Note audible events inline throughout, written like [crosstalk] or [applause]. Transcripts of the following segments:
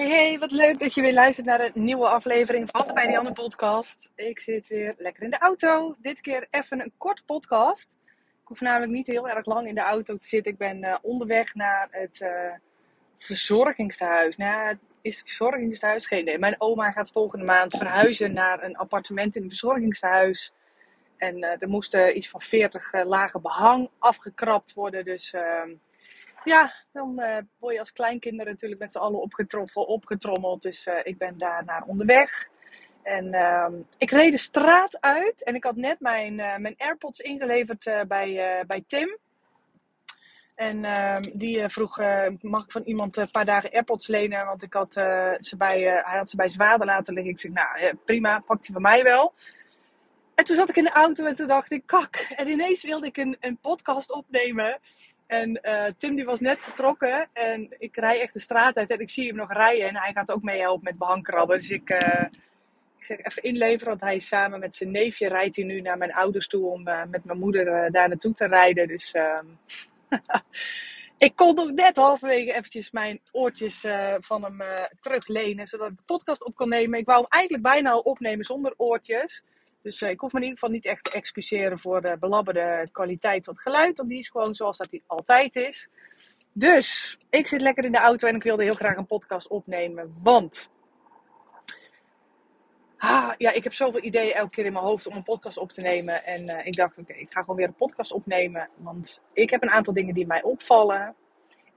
Hey, wat leuk dat je weer luistert naar een nieuwe aflevering van de Bij die Andere podcast. Ik zit weer lekker in de auto. Dit keer even een kort podcast. Ik hoef namelijk niet heel erg lang in de auto te zitten. Ik ben uh, onderweg naar het uh, verzorgingstehuis. Nou, is het verzorgingstehuis? Geen idee. Mijn oma gaat volgende maand verhuizen naar een appartement in een verzorgingstehuis. En uh, er moesten iets van 40 lagen behang afgekrapt worden. Dus ehm, ja, dan uh, word je als kleinkinder natuurlijk met z'n allen opgetroffen, opgetrommeld. Dus uh, ik ben daar naar onderweg. En uh, ik reed de straat uit en ik had net mijn, uh, mijn AirPods ingeleverd bij, bij Tim. En ehm, die vroeg, mag ik van iemand een paar dagen AirPods lenen? Want ik had, ze bij, hij had ze bij vader laten liggen. Ik zeg, nou prima, pakt hij van mij wel. En toen zat ik in de auto en toen dacht ik, kak. En ineens wilde ik een, een podcast opnemen. En uh, Tim die was net vertrokken en ik rij echt de straat uit en ik zie hem nog rijden. En hij gaat ook meehelpen met behangkrabben. Dus ik, uh, ik zeg even inleveren, want hij samen met zijn neefje rijdt hij nu naar mijn ouders toe om uh, met mijn moeder daar naartoe te rijden. Dus ehm, [laughs] ik kon nog net halverwege eventjes mijn oortjes van hem teruglenen, zodat ik de podcast op kon nemen. Ik wou hem eigenlijk bijna al opnemen zonder oortjes. Dus uh, ik hoef me in ieder geval niet echt te excuseren voor de belabberde kwaliteit van het geluid. Want die is gewoon zoals dat die altijd is. Dus ik zit lekker in de auto en ik wilde heel graag een podcast opnemen. Want ah, ja, ik heb zoveel ideeën elke keer in mijn hoofd om een podcast op te nemen. En uh, ik dacht, oké, ik ga gewoon weer een podcast opnemen. Want ik heb een aantal dingen die mij opvallen.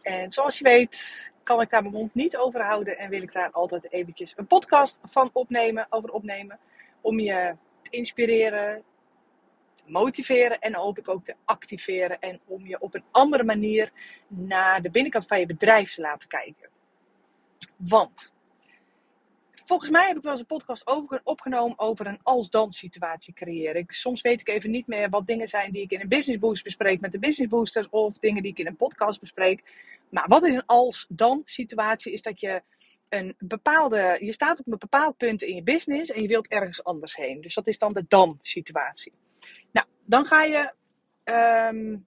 En zoals je weet, kan ik daar mijn mond niet over houden. En wil ik daar altijd eventjes een podcast van opnemen, over opnemen. Om je inspireren, te motiveren en hoop ik ook te activeren. En om je op een andere manier naar de binnenkant van je bedrijf te laten kijken. Want volgens mij heb ik wel eens een podcast opgenomen over een als-dan situatie creëren. Ik, soms weet ik even niet meer wat dingen zijn die ik in een business boost bespreek met de business booster of dingen die ik in een podcast bespreek. Maar wat is een als-dan situatie? Is dat je een bepaalde, je staat op een bepaald punt in je business en je wilt ergens anders heen. Dus dat is dan de dan-situatie. Nou, dan ga je, um,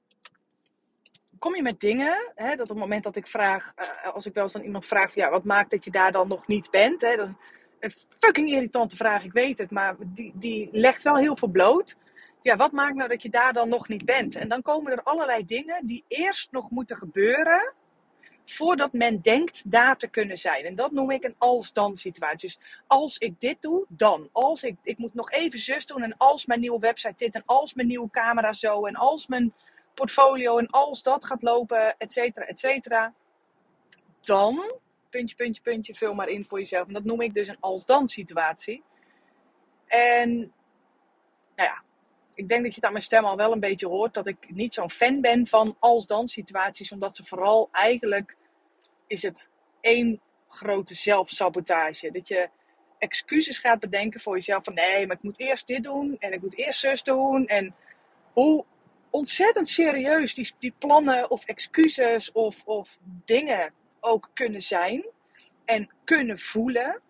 kom je met dingen, hè, dat op het moment dat ik vraag, uh, als ik wel eens aan iemand vraag, van, ja, wat maakt dat je daar dan nog niet bent? Hè, een fucking irritante vraag, ik weet het, maar die, die legt wel heel veel bloot. Ja, wat maakt nou dat je daar dan nog niet bent? En dan komen er allerlei dingen die eerst nog moeten gebeuren voordat men denkt daar te kunnen zijn. En dat noem ik een als-dan situatie. Dus als ik dit doe, dan. Als ik, ik moet nog even zus doen en als mijn nieuwe website dit en als mijn nieuwe camera zo en als mijn portfolio en als dat gaat lopen, et cetera, et cetera. Dan, puntje, puntje, puntje, vul maar in voor jezelf. En dat noem ik dus een als-dan situatie. En, nou ja, ik denk dat je het aan mijn stem al wel een beetje hoort dat ik niet zo'n fan ben van als-dan situaties, omdat ze vooral eigenlijk is het één grote zelfsabotage. Dat je excuses gaat bedenken voor jezelf van nee, maar ik moet eerst dit doen en ik moet eerst zus doen. En hoe ontzettend serieus die, die plannen of excuses of, of dingen ook kunnen zijn en kunnen voelen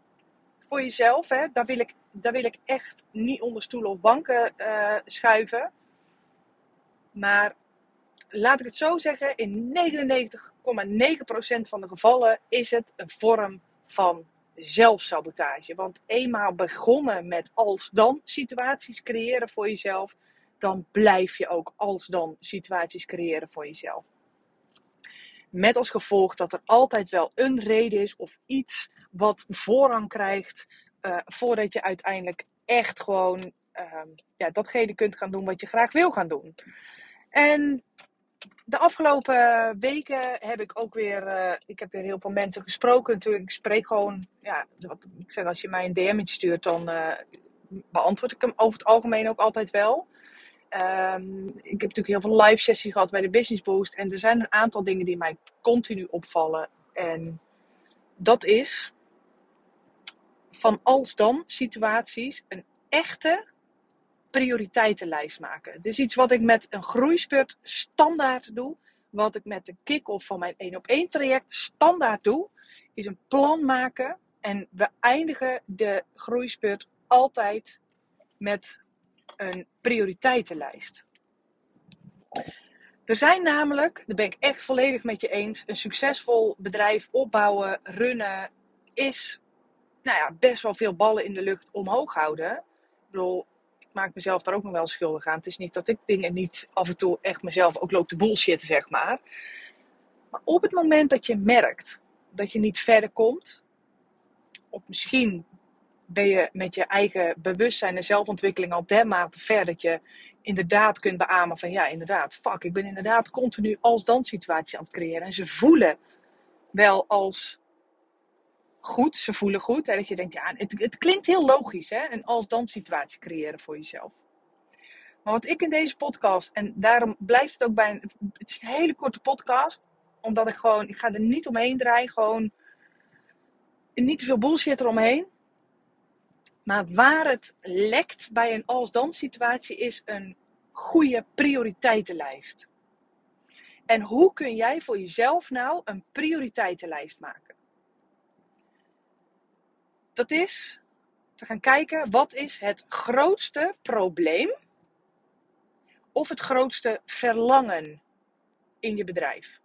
voor jezelf. Hè? Daar, wil ik, daar wil ik echt niet onder stoelen of banken uh, schuiven. Maar laat ik het zo zeggen, in 99,9% van de gevallen is het een vorm van zelfsabotage. Want eenmaal begonnen met als-dan situaties creëren voor jezelf, dan blijf je ook als-dan situaties creëren voor jezelf. Met als gevolg dat er altijd wel een reden is of iets wat voorrang krijgt uh, voordat je uiteindelijk echt gewoon uh, ja, datgene kunt gaan doen wat je graag wil gaan doen. En de afgelopen weken heb ik ook weer, uh, ik heb weer heel veel mensen gesproken. Natuurlijk, ik spreek gewoon, ja, wat ik zeg, als je mij een DM'tje stuurt, dan uh, beantwoord ik hem over het algemeen ook altijd wel. Um, ik heb natuurlijk heel veel live sessies gehad bij de Business Boost. En er zijn een aantal dingen die mij continu opvallen. En dat is van als dan situaties een echte prioriteitenlijst maken. Dus iets wat ik met een groeispurt standaard doe, wat ik met de kick-off van mijn 1 op 1 traject standaard doe, is een plan maken en we eindigen de groeispurt altijd met een prioriteitenlijst. Er zijn namelijk, daar ben ik echt volledig met je eens, een succesvol bedrijf opbouwen, runnen, is nou ja, best wel veel ballen in de lucht omhoog houden. Ik bedoel, ik maak mezelf daar ook nog wel schuldig aan. Het is niet dat ik dingen niet af en toe echt mezelf ook loop te bullshitten, zeg maar. Maar op het moment dat je merkt dat je niet verder komt, of misschien ben je met je eigen bewustzijn en zelfontwikkeling al dermate ver dat je inderdaad kunt beamen van ja, inderdaad, fuck, ik ben inderdaad continu als danssituatie aan het creëren. En ze voelen wel als goed, ze voelen goed. Dat je denkt, ja, het, het klinkt heel logisch, hè, een als danssituatie creëren voor jezelf. Maar wat ik in deze podcast, en daarom blijft het ook bij een, het is een hele korte podcast, omdat ik gewoon, ik ga er niet omheen draaien, gewoon niet te veel bullshit eromheen. Maar waar het lekt bij een als-dan situatie is een goede prioriteitenlijst. En hoe kun jij voor jezelf nou een prioriteitenlijst maken? Dat is te gaan kijken wat is het grootste probleem of het grootste verlangen in je bedrijf.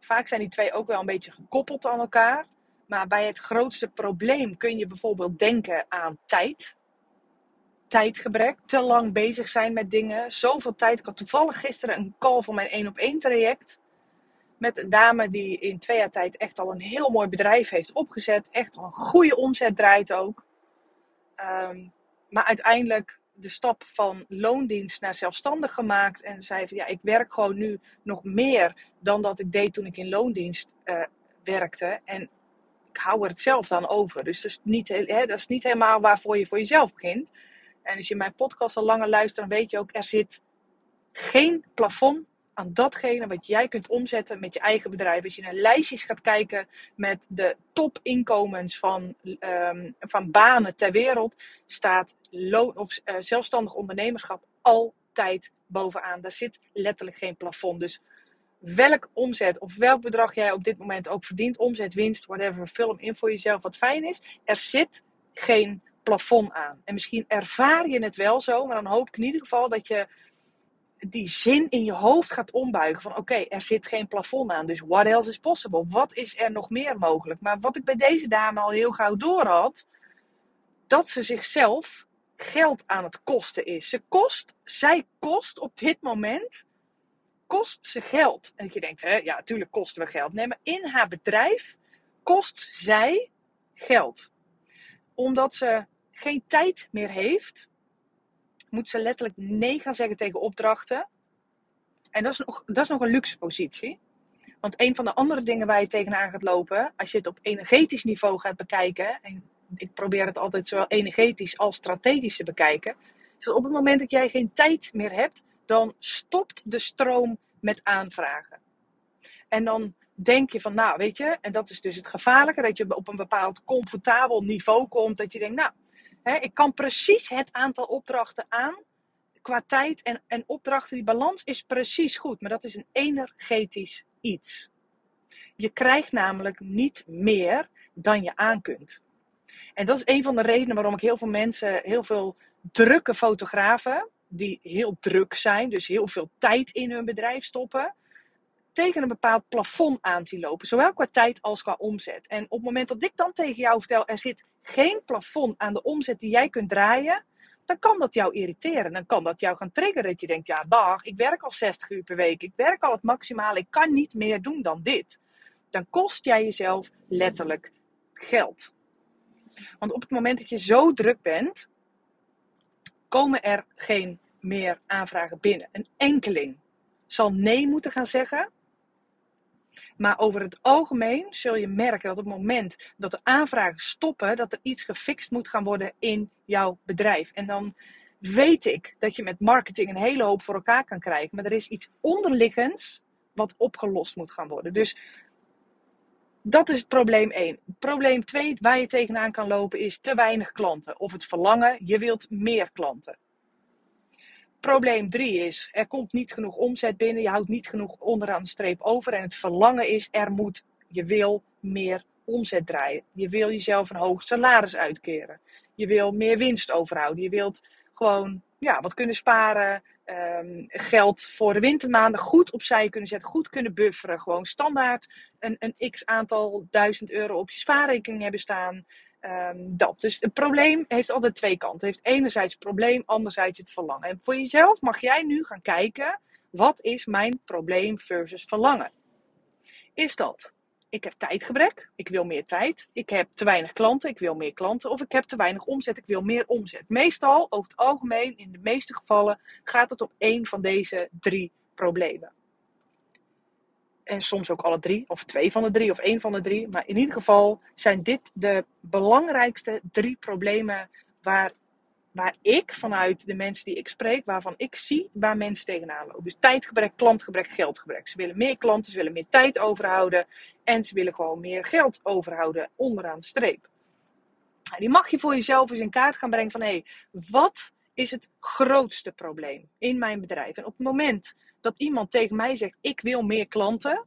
Vaak zijn die twee ook wel een beetje gekoppeld aan elkaar. Maar bij het grootste probleem kun je bijvoorbeeld denken aan tijd. Tijdgebrek, te lang bezig zijn met dingen. Zoveel tijd. Ik had toevallig gisteren een call voor mijn 1 op 1 traject. Met een dame die in twee jaar tijd echt al een heel mooi bedrijf heeft opgezet. Echt al een goede omzet draait ook. Ehm, maar uiteindelijk de stap van loondienst naar zelfstandig gemaakt. En zei van ja, ik werk gewoon nu nog meer dan dat ik deed toen ik in loondienst uh, werkte. En hou er het zelf dan over. Dus dat is, niet, hè, dat is niet helemaal waarvoor je voor jezelf begint. En als je mijn podcast al langer luistert, dan weet je ook, er zit geen plafond aan datgene wat jij kunt omzetten met je eigen bedrijf. Als je naar lijstjes gaat kijken met de topinkomens van, um, van banen ter wereld, staat loon, of, uh, zelfstandig ondernemerschap altijd bovenaan. Daar zit letterlijk geen plafond. Dus welk omzet of welk bedrag jij op dit moment ook verdient, omzet, winst, whatever, hem in voor jezelf wat fijn is. Er zit geen plafond aan. En misschien ervaar je het wel zo, maar dan hoop ik in ieder geval dat je die zin in je hoofd gaat ombuigen van oké, er zit geen plafond aan, dus what else is possible? Wat is er nog meer mogelijk? Maar wat ik bij deze dame al heel gauw door had, dat ze zichzelf geld aan het kosten is. Ze kost, zij kost op dit moment kost ze geld. En dat je denkt, hè, ja, natuurlijk kosten we geld. Nee, maar in haar bedrijf kost zij geld. Omdat ze geen tijd meer heeft, moet ze letterlijk nee gaan zeggen tegen opdrachten. En dat is nog, dat is nog een luxe positie. Want een van de andere dingen waar je tegenaan gaat lopen, als je het op energetisch niveau gaat bekijken, en ik probeer het altijd zowel energetisch als strategisch te bekijken, is dat op het moment dat jij geen tijd meer hebt, dan stopt de stroom met aanvragen. En dan denk je van, nou weet je, en dat is dus het gevaarlijke, dat je op een bepaald comfortabel niveau komt, dat je denkt, nou, ik kan precies het aantal opdrachten aan qua tijd en, en opdrachten, die balans is precies goed, maar dat is een energetisch iets. Je krijgt namelijk niet meer dan je aan kunt. En dat is een van de redenen waarom ik heel veel mensen, heel veel drukke fotografen, die heel druk zijn, dus heel veel tijd in hun bedrijf stoppen, tegen een bepaald plafond aan zien lopen. Zowel qua tijd als qua omzet. En op het moment dat ik dan tegen jou vertel, er zit geen plafond aan de omzet die jij kunt draaien, dan kan dat jou irriteren. Dan kan dat jou gaan triggeren. Dat je denkt, ja dag, ik werk al 60 uur per week. Ik werk al het maximale. Ik kan niet meer doen dan dit. Dan kost jij jezelf letterlijk geld. Want op het moment dat je zo druk bent, komen er geen meer aanvragen binnen. Een enkeling zal nee moeten gaan zeggen. Maar over het algemeen zul je merken dat op het moment dat de aanvragen stoppen, dat er iets gefixt moet gaan worden in jouw bedrijf. En dan weet ik dat je met marketing een hele hoop voor elkaar kan krijgen. Maar er is iets onderliggends wat opgelost moet gaan worden. Dus dat is het probleem 1. Probleem 2 waar je tegenaan kan lopen is te weinig klanten. Of het verlangen, je wilt meer klanten. Probleem 3 is, er komt niet genoeg omzet binnen, je houdt niet genoeg onderaan de streep over. En het verlangen is, er moet, je wil meer omzet draaien. Je wil jezelf een hoog salaris uitkeren. Je wil meer winst overhouden. Je wilt gewoon ja, wat kunnen sparen. ehm, geld voor de wintermaanden goed opzij kunnen zetten, goed kunnen bufferen. Gewoon standaard een, een x aantal duizend euro op je spaarrekening hebben staan. Ehm, dat. Dus het probleem heeft altijd twee kanten. Het heeft enerzijds het probleem, anderzijds het verlangen. En voor jezelf mag jij nu gaan kijken, wat is mijn probleem versus verlangen? Is dat ik heb tijdgebrek, ik wil meer tijd. Ik heb te weinig klanten, ik wil meer klanten. Of ik heb te weinig omzet, ik wil meer omzet. Meestal, over het algemeen, in de meeste gevallen, gaat het om één van deze drie problemen. En soms ook alle drie, of twee van de drie, of één van de drie. Maar in ieder geval zijn dit de belangrijkste drie problemen waar waar ik vanuit de mensen die ik spreek, waarvan ik zie waar mensen tegenaan lopen. Dus tijdgebrek, klantgebrek, geldgebrek. Ze willen meer klanten, ze willen meer tijd overhouden en ze willen gewoon meer geld overhouden onderaan de streep. Die mag je voor jezelf eens in kaart gaan brengen van hé, hey, wat is het grootste probleem in mijn bedrijf? En op het moment dat iemand tegen mij zegt ik wil meer klanten,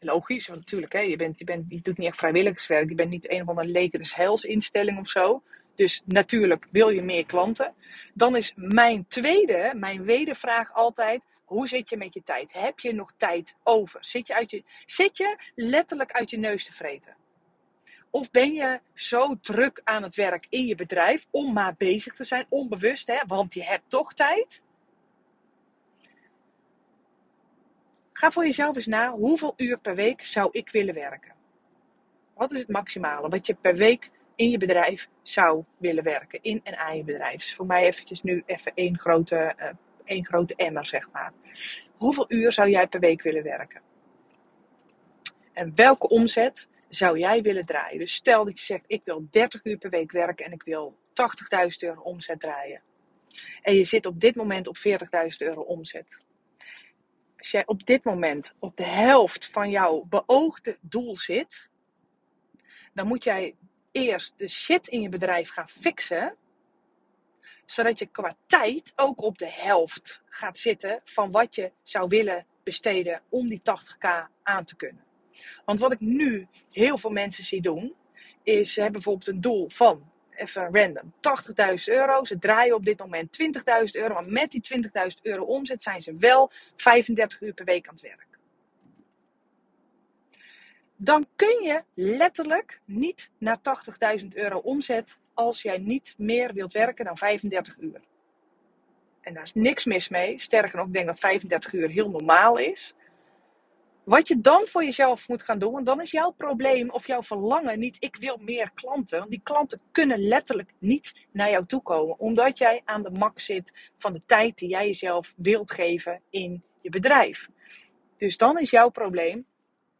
logisch, want natuurlijk, hè, je, bent, je, bent, je doet niet echt vrijwilligerswerk, je bent niet een of andere lekeres heilsinstelling of zo. Dus natuurlijk wil je meer klanten. Dan is mijn tweede, mijn wedervraag altijd: hoe zit je met je tijd? Heb je nog tijd over? Zit je, uit je, zit je letterlijk uit je neus te vreten? Of ben je zo druk aan het werk in je bedrijf om maar bezig te zijn, onbewust, hè, want je hebt toch tijd? Ga voor jezelf eens na, hoeveel uur per week zou ik willen werken? Wat is het maximale wat je per week in je bedrijf zou willen werken. In en aan je bedrijf. Dus voor mij eventjes nu even één grote, uh, één grote emmer, zeg maar. Hoeveel uur zou jij per week willen werken? En welke omzet zou jij willen draaien? Dus stel dat je zegt, ik wil 30 uur per week werken en ik wil 80.000 euro omzet draaien. En je zit op dit moment op 40.000 euro omzet. Als jij op dit moment op de helft van jouw beoogde doel zit, dan moet jij eerst de shit in je bedrijf gaan fixen. Zodat je qua tijd ook op de helft gaat zitten van wat je zou willen besteden om die 80k aan te kunnen. Want wat ik nu heel veel mensen zie doen, is ze hebben bijvoorbeeld een doel van, even random, 80.000 euro. Ze draaien op dit moment 20.000 euro, maar met die 20.000 euro omzet zijn ze wel 35 uur per week aan het werk dan kun je letterlijk niet naar 80.000 euro omzet als jij niet meer wilt werken dan 35 uur. En daar is niks mis mee. Sterker nog, ik denk dat 35 uur heel normaal is. Wat je dan voor jezelf moet gaan doen, en dan is jouw probleem of jouw verlangen niet, ik wil meer klanten. Want die klanten kunnen letterlijk niet naar jou toe komen, omdat jij aan de max zit van de tijd die jij jezelf wilt geven in je bedrijf. Dus dan is jouw probleem,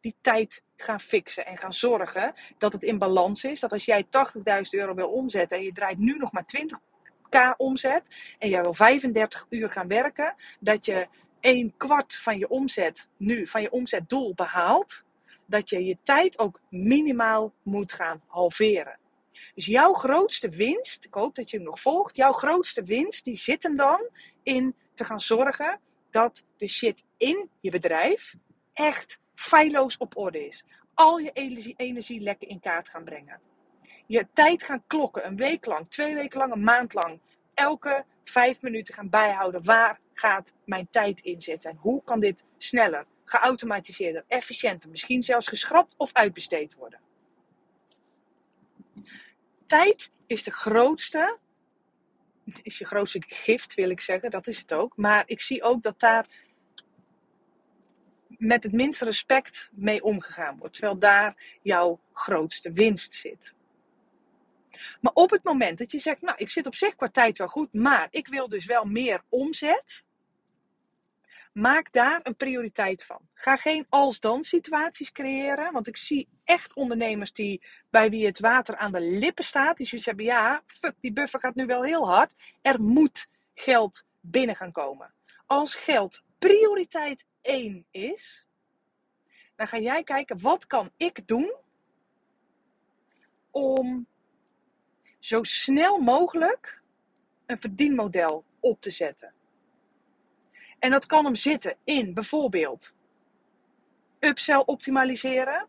die tijd gaan fixen en gaan zorgen dat het in balans is. Dat als jij 80.000 euro wil omzetten en je draait nu nog maar 20k omzet en jij wil 35 uur gaan werken, dat je een kwart van je omzet nu, van je omzetdoel behaalt, dat je je tijd ook minimaal moet gaan halveren. Dus jouw grootste winst, ik hoop dat je hem nog volgt, jouw grootste winst die zit hem dan in te gaan zorgen dat de shit in je bedrijf echt feilloos op orde is. Al je energielekken in kaart gaan brengen. Je tijd gaan klokken, een week lang, twee weken lang, een maand lang. Elke vijf minuten gaan bijhouden. Waar gaat mijn tijd in zitten? En hoe kan dit sneller, geautomatiseerder, efficiënter, misschien zelfs geschrapt of uitbesteed worden? Tijd is de grootste, is je grootste gift wil ik zeggen, dat is het ook. Maar ik zie ook dat daar met het minste respect mee omgegaan wordt. Terwijl daar jouw grootste winst zit. Maar op het moment dat je zegt, nou, ik zit op zich qua tijd wel goed, maar ik wil dus wel meer omzet. Maak daar een prioriteit van. Ga geen als-dan situaties creëren. Want ik zie echt ondernemers die, bij wie het water aan de lippen staat. Die zoiets hebben, ja, fuck, die buffer gaat nu wel heel hard. Er moet geld binnen gaan komen. Als geld prioriteit 1 is, dan ga jij kijken wat kan ik doen om zo snel mogelijk een verdienmodel op te zetten. En dat kan hem zitten in bijvoorbeeld upsell optimaliseren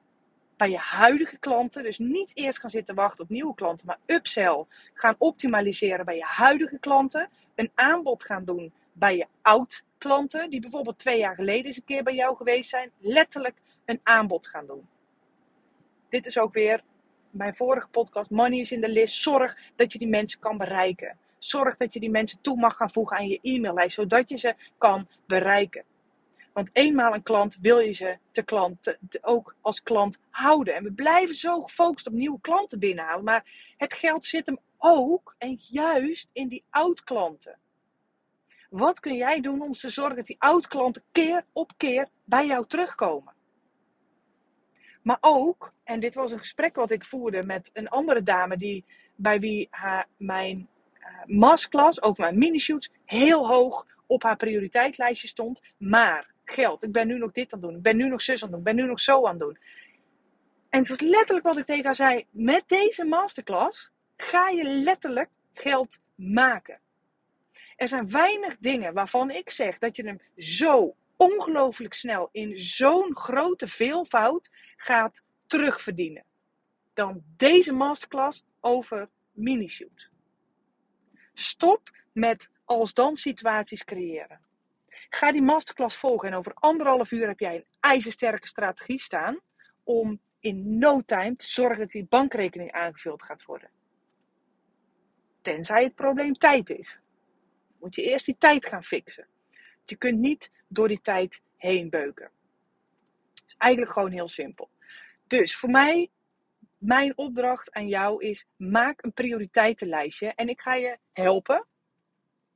bij je huidige klanten. Dus niet eerst gaan zitten wachten op nieuwe klanten, maar upsell gaan optimaliseren bij je huidige klanten. Een aanbod gaan doen bij je oud klanten, die bijvoorbeeld twee jaar geleden eens een keer bij jou geweest zijn, letterlijk een aanbod gaan doen. Dit is ook weer mijn vorige podcast, Money is in de list. Zorg dat je die mensen kan bereiken. Zorg dat je die mensen toe mag gaan voegen aan je e-maillijst, zodat je ze kan bereiken. Want eenmaal een klant wil je ze te klant, ook als klant houden. En we blijven zo gefocust op nieuwe klanten binnenhalen. Maar het geld zit hem ook en juist in die oud-klanten. Wat kun jij doen om te zorgen dat die oud-klanten keer op keer bij jou terugkomen? Maar ook, en dit was een gesprek wat ik voerde met een andere dame die, bij wie haar, mijn uh, masterclass, ook mijn mini-shoots, heel hoog op haar prioriteitslijstje stond. Maar geld, ik ben nu nog dit aan het doen, ik ben nu nog zus aan het doen, ik ben nu nog zo aan het doen. En het was letterlijk wat ik tegen haar zei, met deze masterclass ga je letterlijk geld maken. Er zijn weinig dingen waarvan ik zeg dat je hem zo ongelooflijk snel in zo'n grote veelvoud gaat terugverdienen. Dan deze masterclass over minishoot. Stop met als dan situaties creëren. Ga die masterclass volgen en over anderhalf uur heb jij een ijzersterke strategie staan om in no time te zorgen dat die bankrekening aangevuld gaat worden. Tenzij het probleem tijd is. Moet je eerst die tijd gaan fixen. Je kunt niet door die tijd heen beuken. Is eigenlijk gewoon heel simpel. Dus voor mij, mijn opdracht aan jou is: maak een prioriteitenlijstje en ik ga je helpen.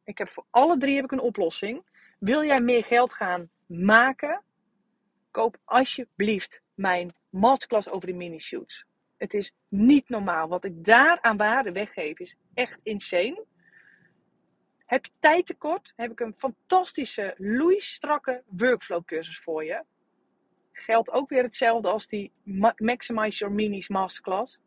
Ik heb voor alle drie heb ik een oplossing. Wil jij meer geld gaan maken? Koop alsjeblieft mijn masterclass over de mini-shoots. Het is niet normaal. Wat ik daar aan waarde weggeef is echt insane. Heb je tijd tekort? Heb ik een fantastische, loeistrakke workflow cursus voor je. Geldt ook weer hetzelfde als die Maximize Your Minis Masterclass.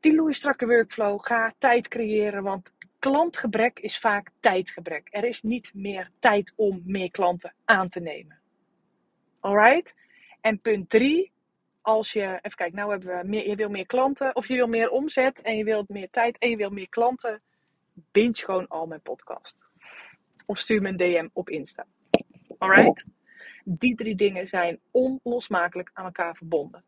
Die loeistrakke workflow, ga tijd creëren, want klantgebrek is vaak tijdgebrek. Er is niet meer tijd om meer klanten aan te nemen. Alright? En punt 3, als je, even kijken, nou hebben we meer, je wil meer klanten, of je wil meer omzet en je wilt meer tijd en je wil meer klanten binge gewoon al mijn podcast. Of stuur me een DM op Insta. Alright? Die drie dingen zijn onlosmakelijk aan elkaar verbonden.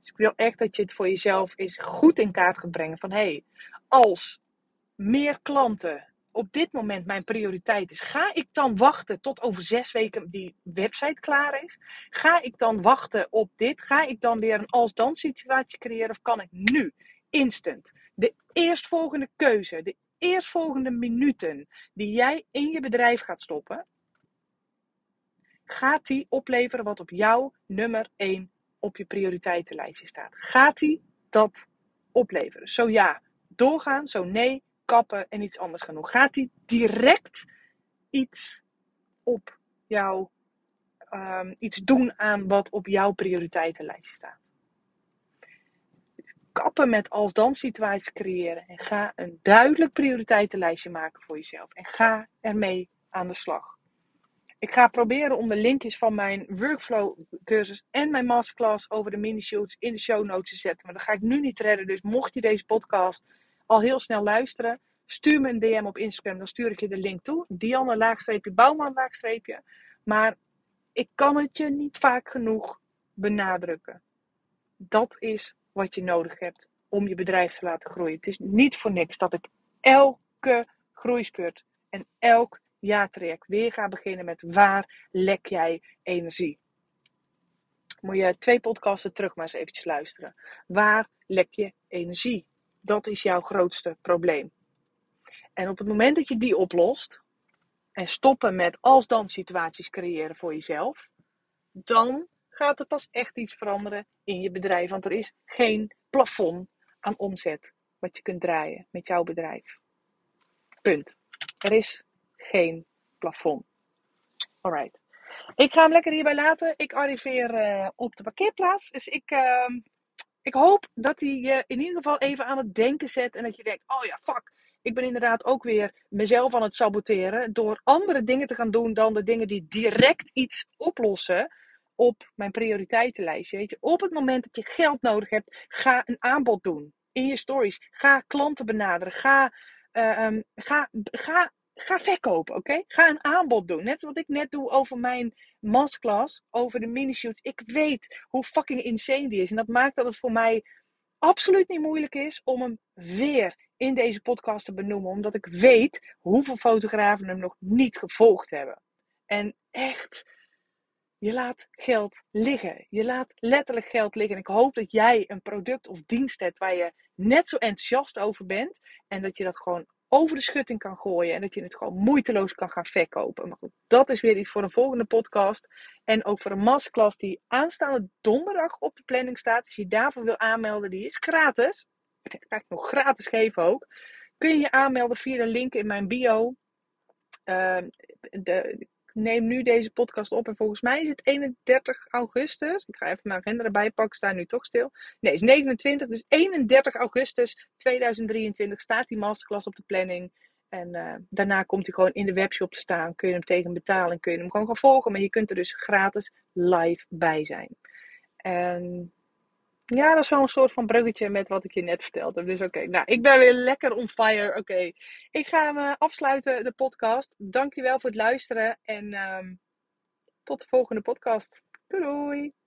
Dus ik wil echt dat je het voor jezelf eens goed in kaart gaat brengen. Van hé, hey, als meer klanten op dit moment mijn prioriteit is, ga ik dan wachten tot over zes weken die website klaar is? Ga ik dan wachten op dit? Ga ik dan weer een als-dan situatie creëren? Of kan ik nu, instant, de eerstvolgende keuze, de eerstvolgende minuten die jij in je bedrijf gaat stoppen, gaat die opleveren wat op jouw nummer 1 op je prioriteitenlijstje staat? Gaat die dat opleveren? Zo ja, doorgaan, zo nee, kappen en iets anders gaan doen. Gaat die direct iets op jou, um, iets doen aan wat op jouw prioriteitenlijstje staat? Kappen met als dan situaties creëren. En ga een duidelijk prioriteitenlijstje maken voor jezelf. En ga ermee aan de slag. Ik ga proberen om de linkjes van mijn workflow cursus en mijn masterclass over de mini-shoots in de show notes te zetten. Maar dat ga ik nu niet redden. Dus mocht je deze podcast al heel snel luisteren, stuur me een DM op Instagram. Dan stuur ik je de link toe. Dianne laagstreepje, Bouwman laagstreepje. Maar ik kan het je niet vaak genoeg benadrukken. Dat is wat je nodig hebt om je bedrijf te laten groeien. Het is niet voor niks dat ik elke groeispurt en elk jaartraject weer ga beginnen met waar lek jij energie. Moet je twee podcasten terug maar eens eventjes luisteren. Waar lek je energie? Dat is jouw grootste probleem. En op het moment dat je die oplost en stoppen met als dan situaties creëren voor jezelf, dan gaat er pas echt iets veranderen in je bedrijf. Want er is geen plafond aan omzet wat je kunt draaien met jouw bedrijf. Punt. Er is geen plafond. Alright. Ik ga hem lekker hierbij laten. Ik arriveer uh, op de parkeerplaats. Dus ik, uh, ik hoop dat hij je in ieder geval even aan het denken zet. En dat je denkt: oh ja, fuck. Ik ben inderdaad ook weer mezelf aan het saboteren. Door andere dingen te gaan doen dan de dingen die direct iets oplossen op mijn prioriteitenlijstje. Weet je, op het moment dat je geld nodig hebt, ga een aanbod doen in je stories. Ga klanten benaderen. Ga, uh, ga, ga ga verkopen, oké? Ga een aanbod doen. Net wat ik net doe over mijn masterclass, over de mini-shoot. Ik weet hoe fucking insane die is. En dat maakt dat het voor mij absoluut niet moeilijk is om hem weer in deze podcast te benoemen. Omdat ik weet hoeveel fotografen hem nog niet gevolgd hebben. En echt, je laat geld liggen. Je laat letterlijk geld liggen. En ik hoop dat jij een product of dienst hebt waar je net zo enthousiast over bent. En dat je dat gewoon over de schutting kan gooien. En dat je het gewoon moeiteloos kan gaan verkopen. Maar goed, dat is weer iets voor een volgende podcast. En ook voor een masterclass die aanstaande donderdag op de planning staat. Als je daarvoor wil aanmelden, die is gratis. Ik ga het nog gratis geven ook. Kun je je aanmelden via de link in mijn bio. Uh, de, neem nu deze podcast op. En volgens mij is het 31 augustus. Ik ga even mijn agenda erbij pakken. Sta nu toch stil. Nee, het is 29. Dus 31 augustus 2023 staat die masterclass op de planning. En uh, daarna komt hij gewoon in de webshop te staan. Kun je hem tegen betaling. Kun je hem gewoon gaan volgen. Maar je kunt er dus gratis live bij zijn. En ja, dat is wel een soort van bruggetje met wat ik je net verteld heb. Dus oké, nou, ik ben weer lekker on fire. Oké, ik ga hem afsluiten, de podcast. Dankjewel voor het luisteren en um, tot de volgende podcast. Doei!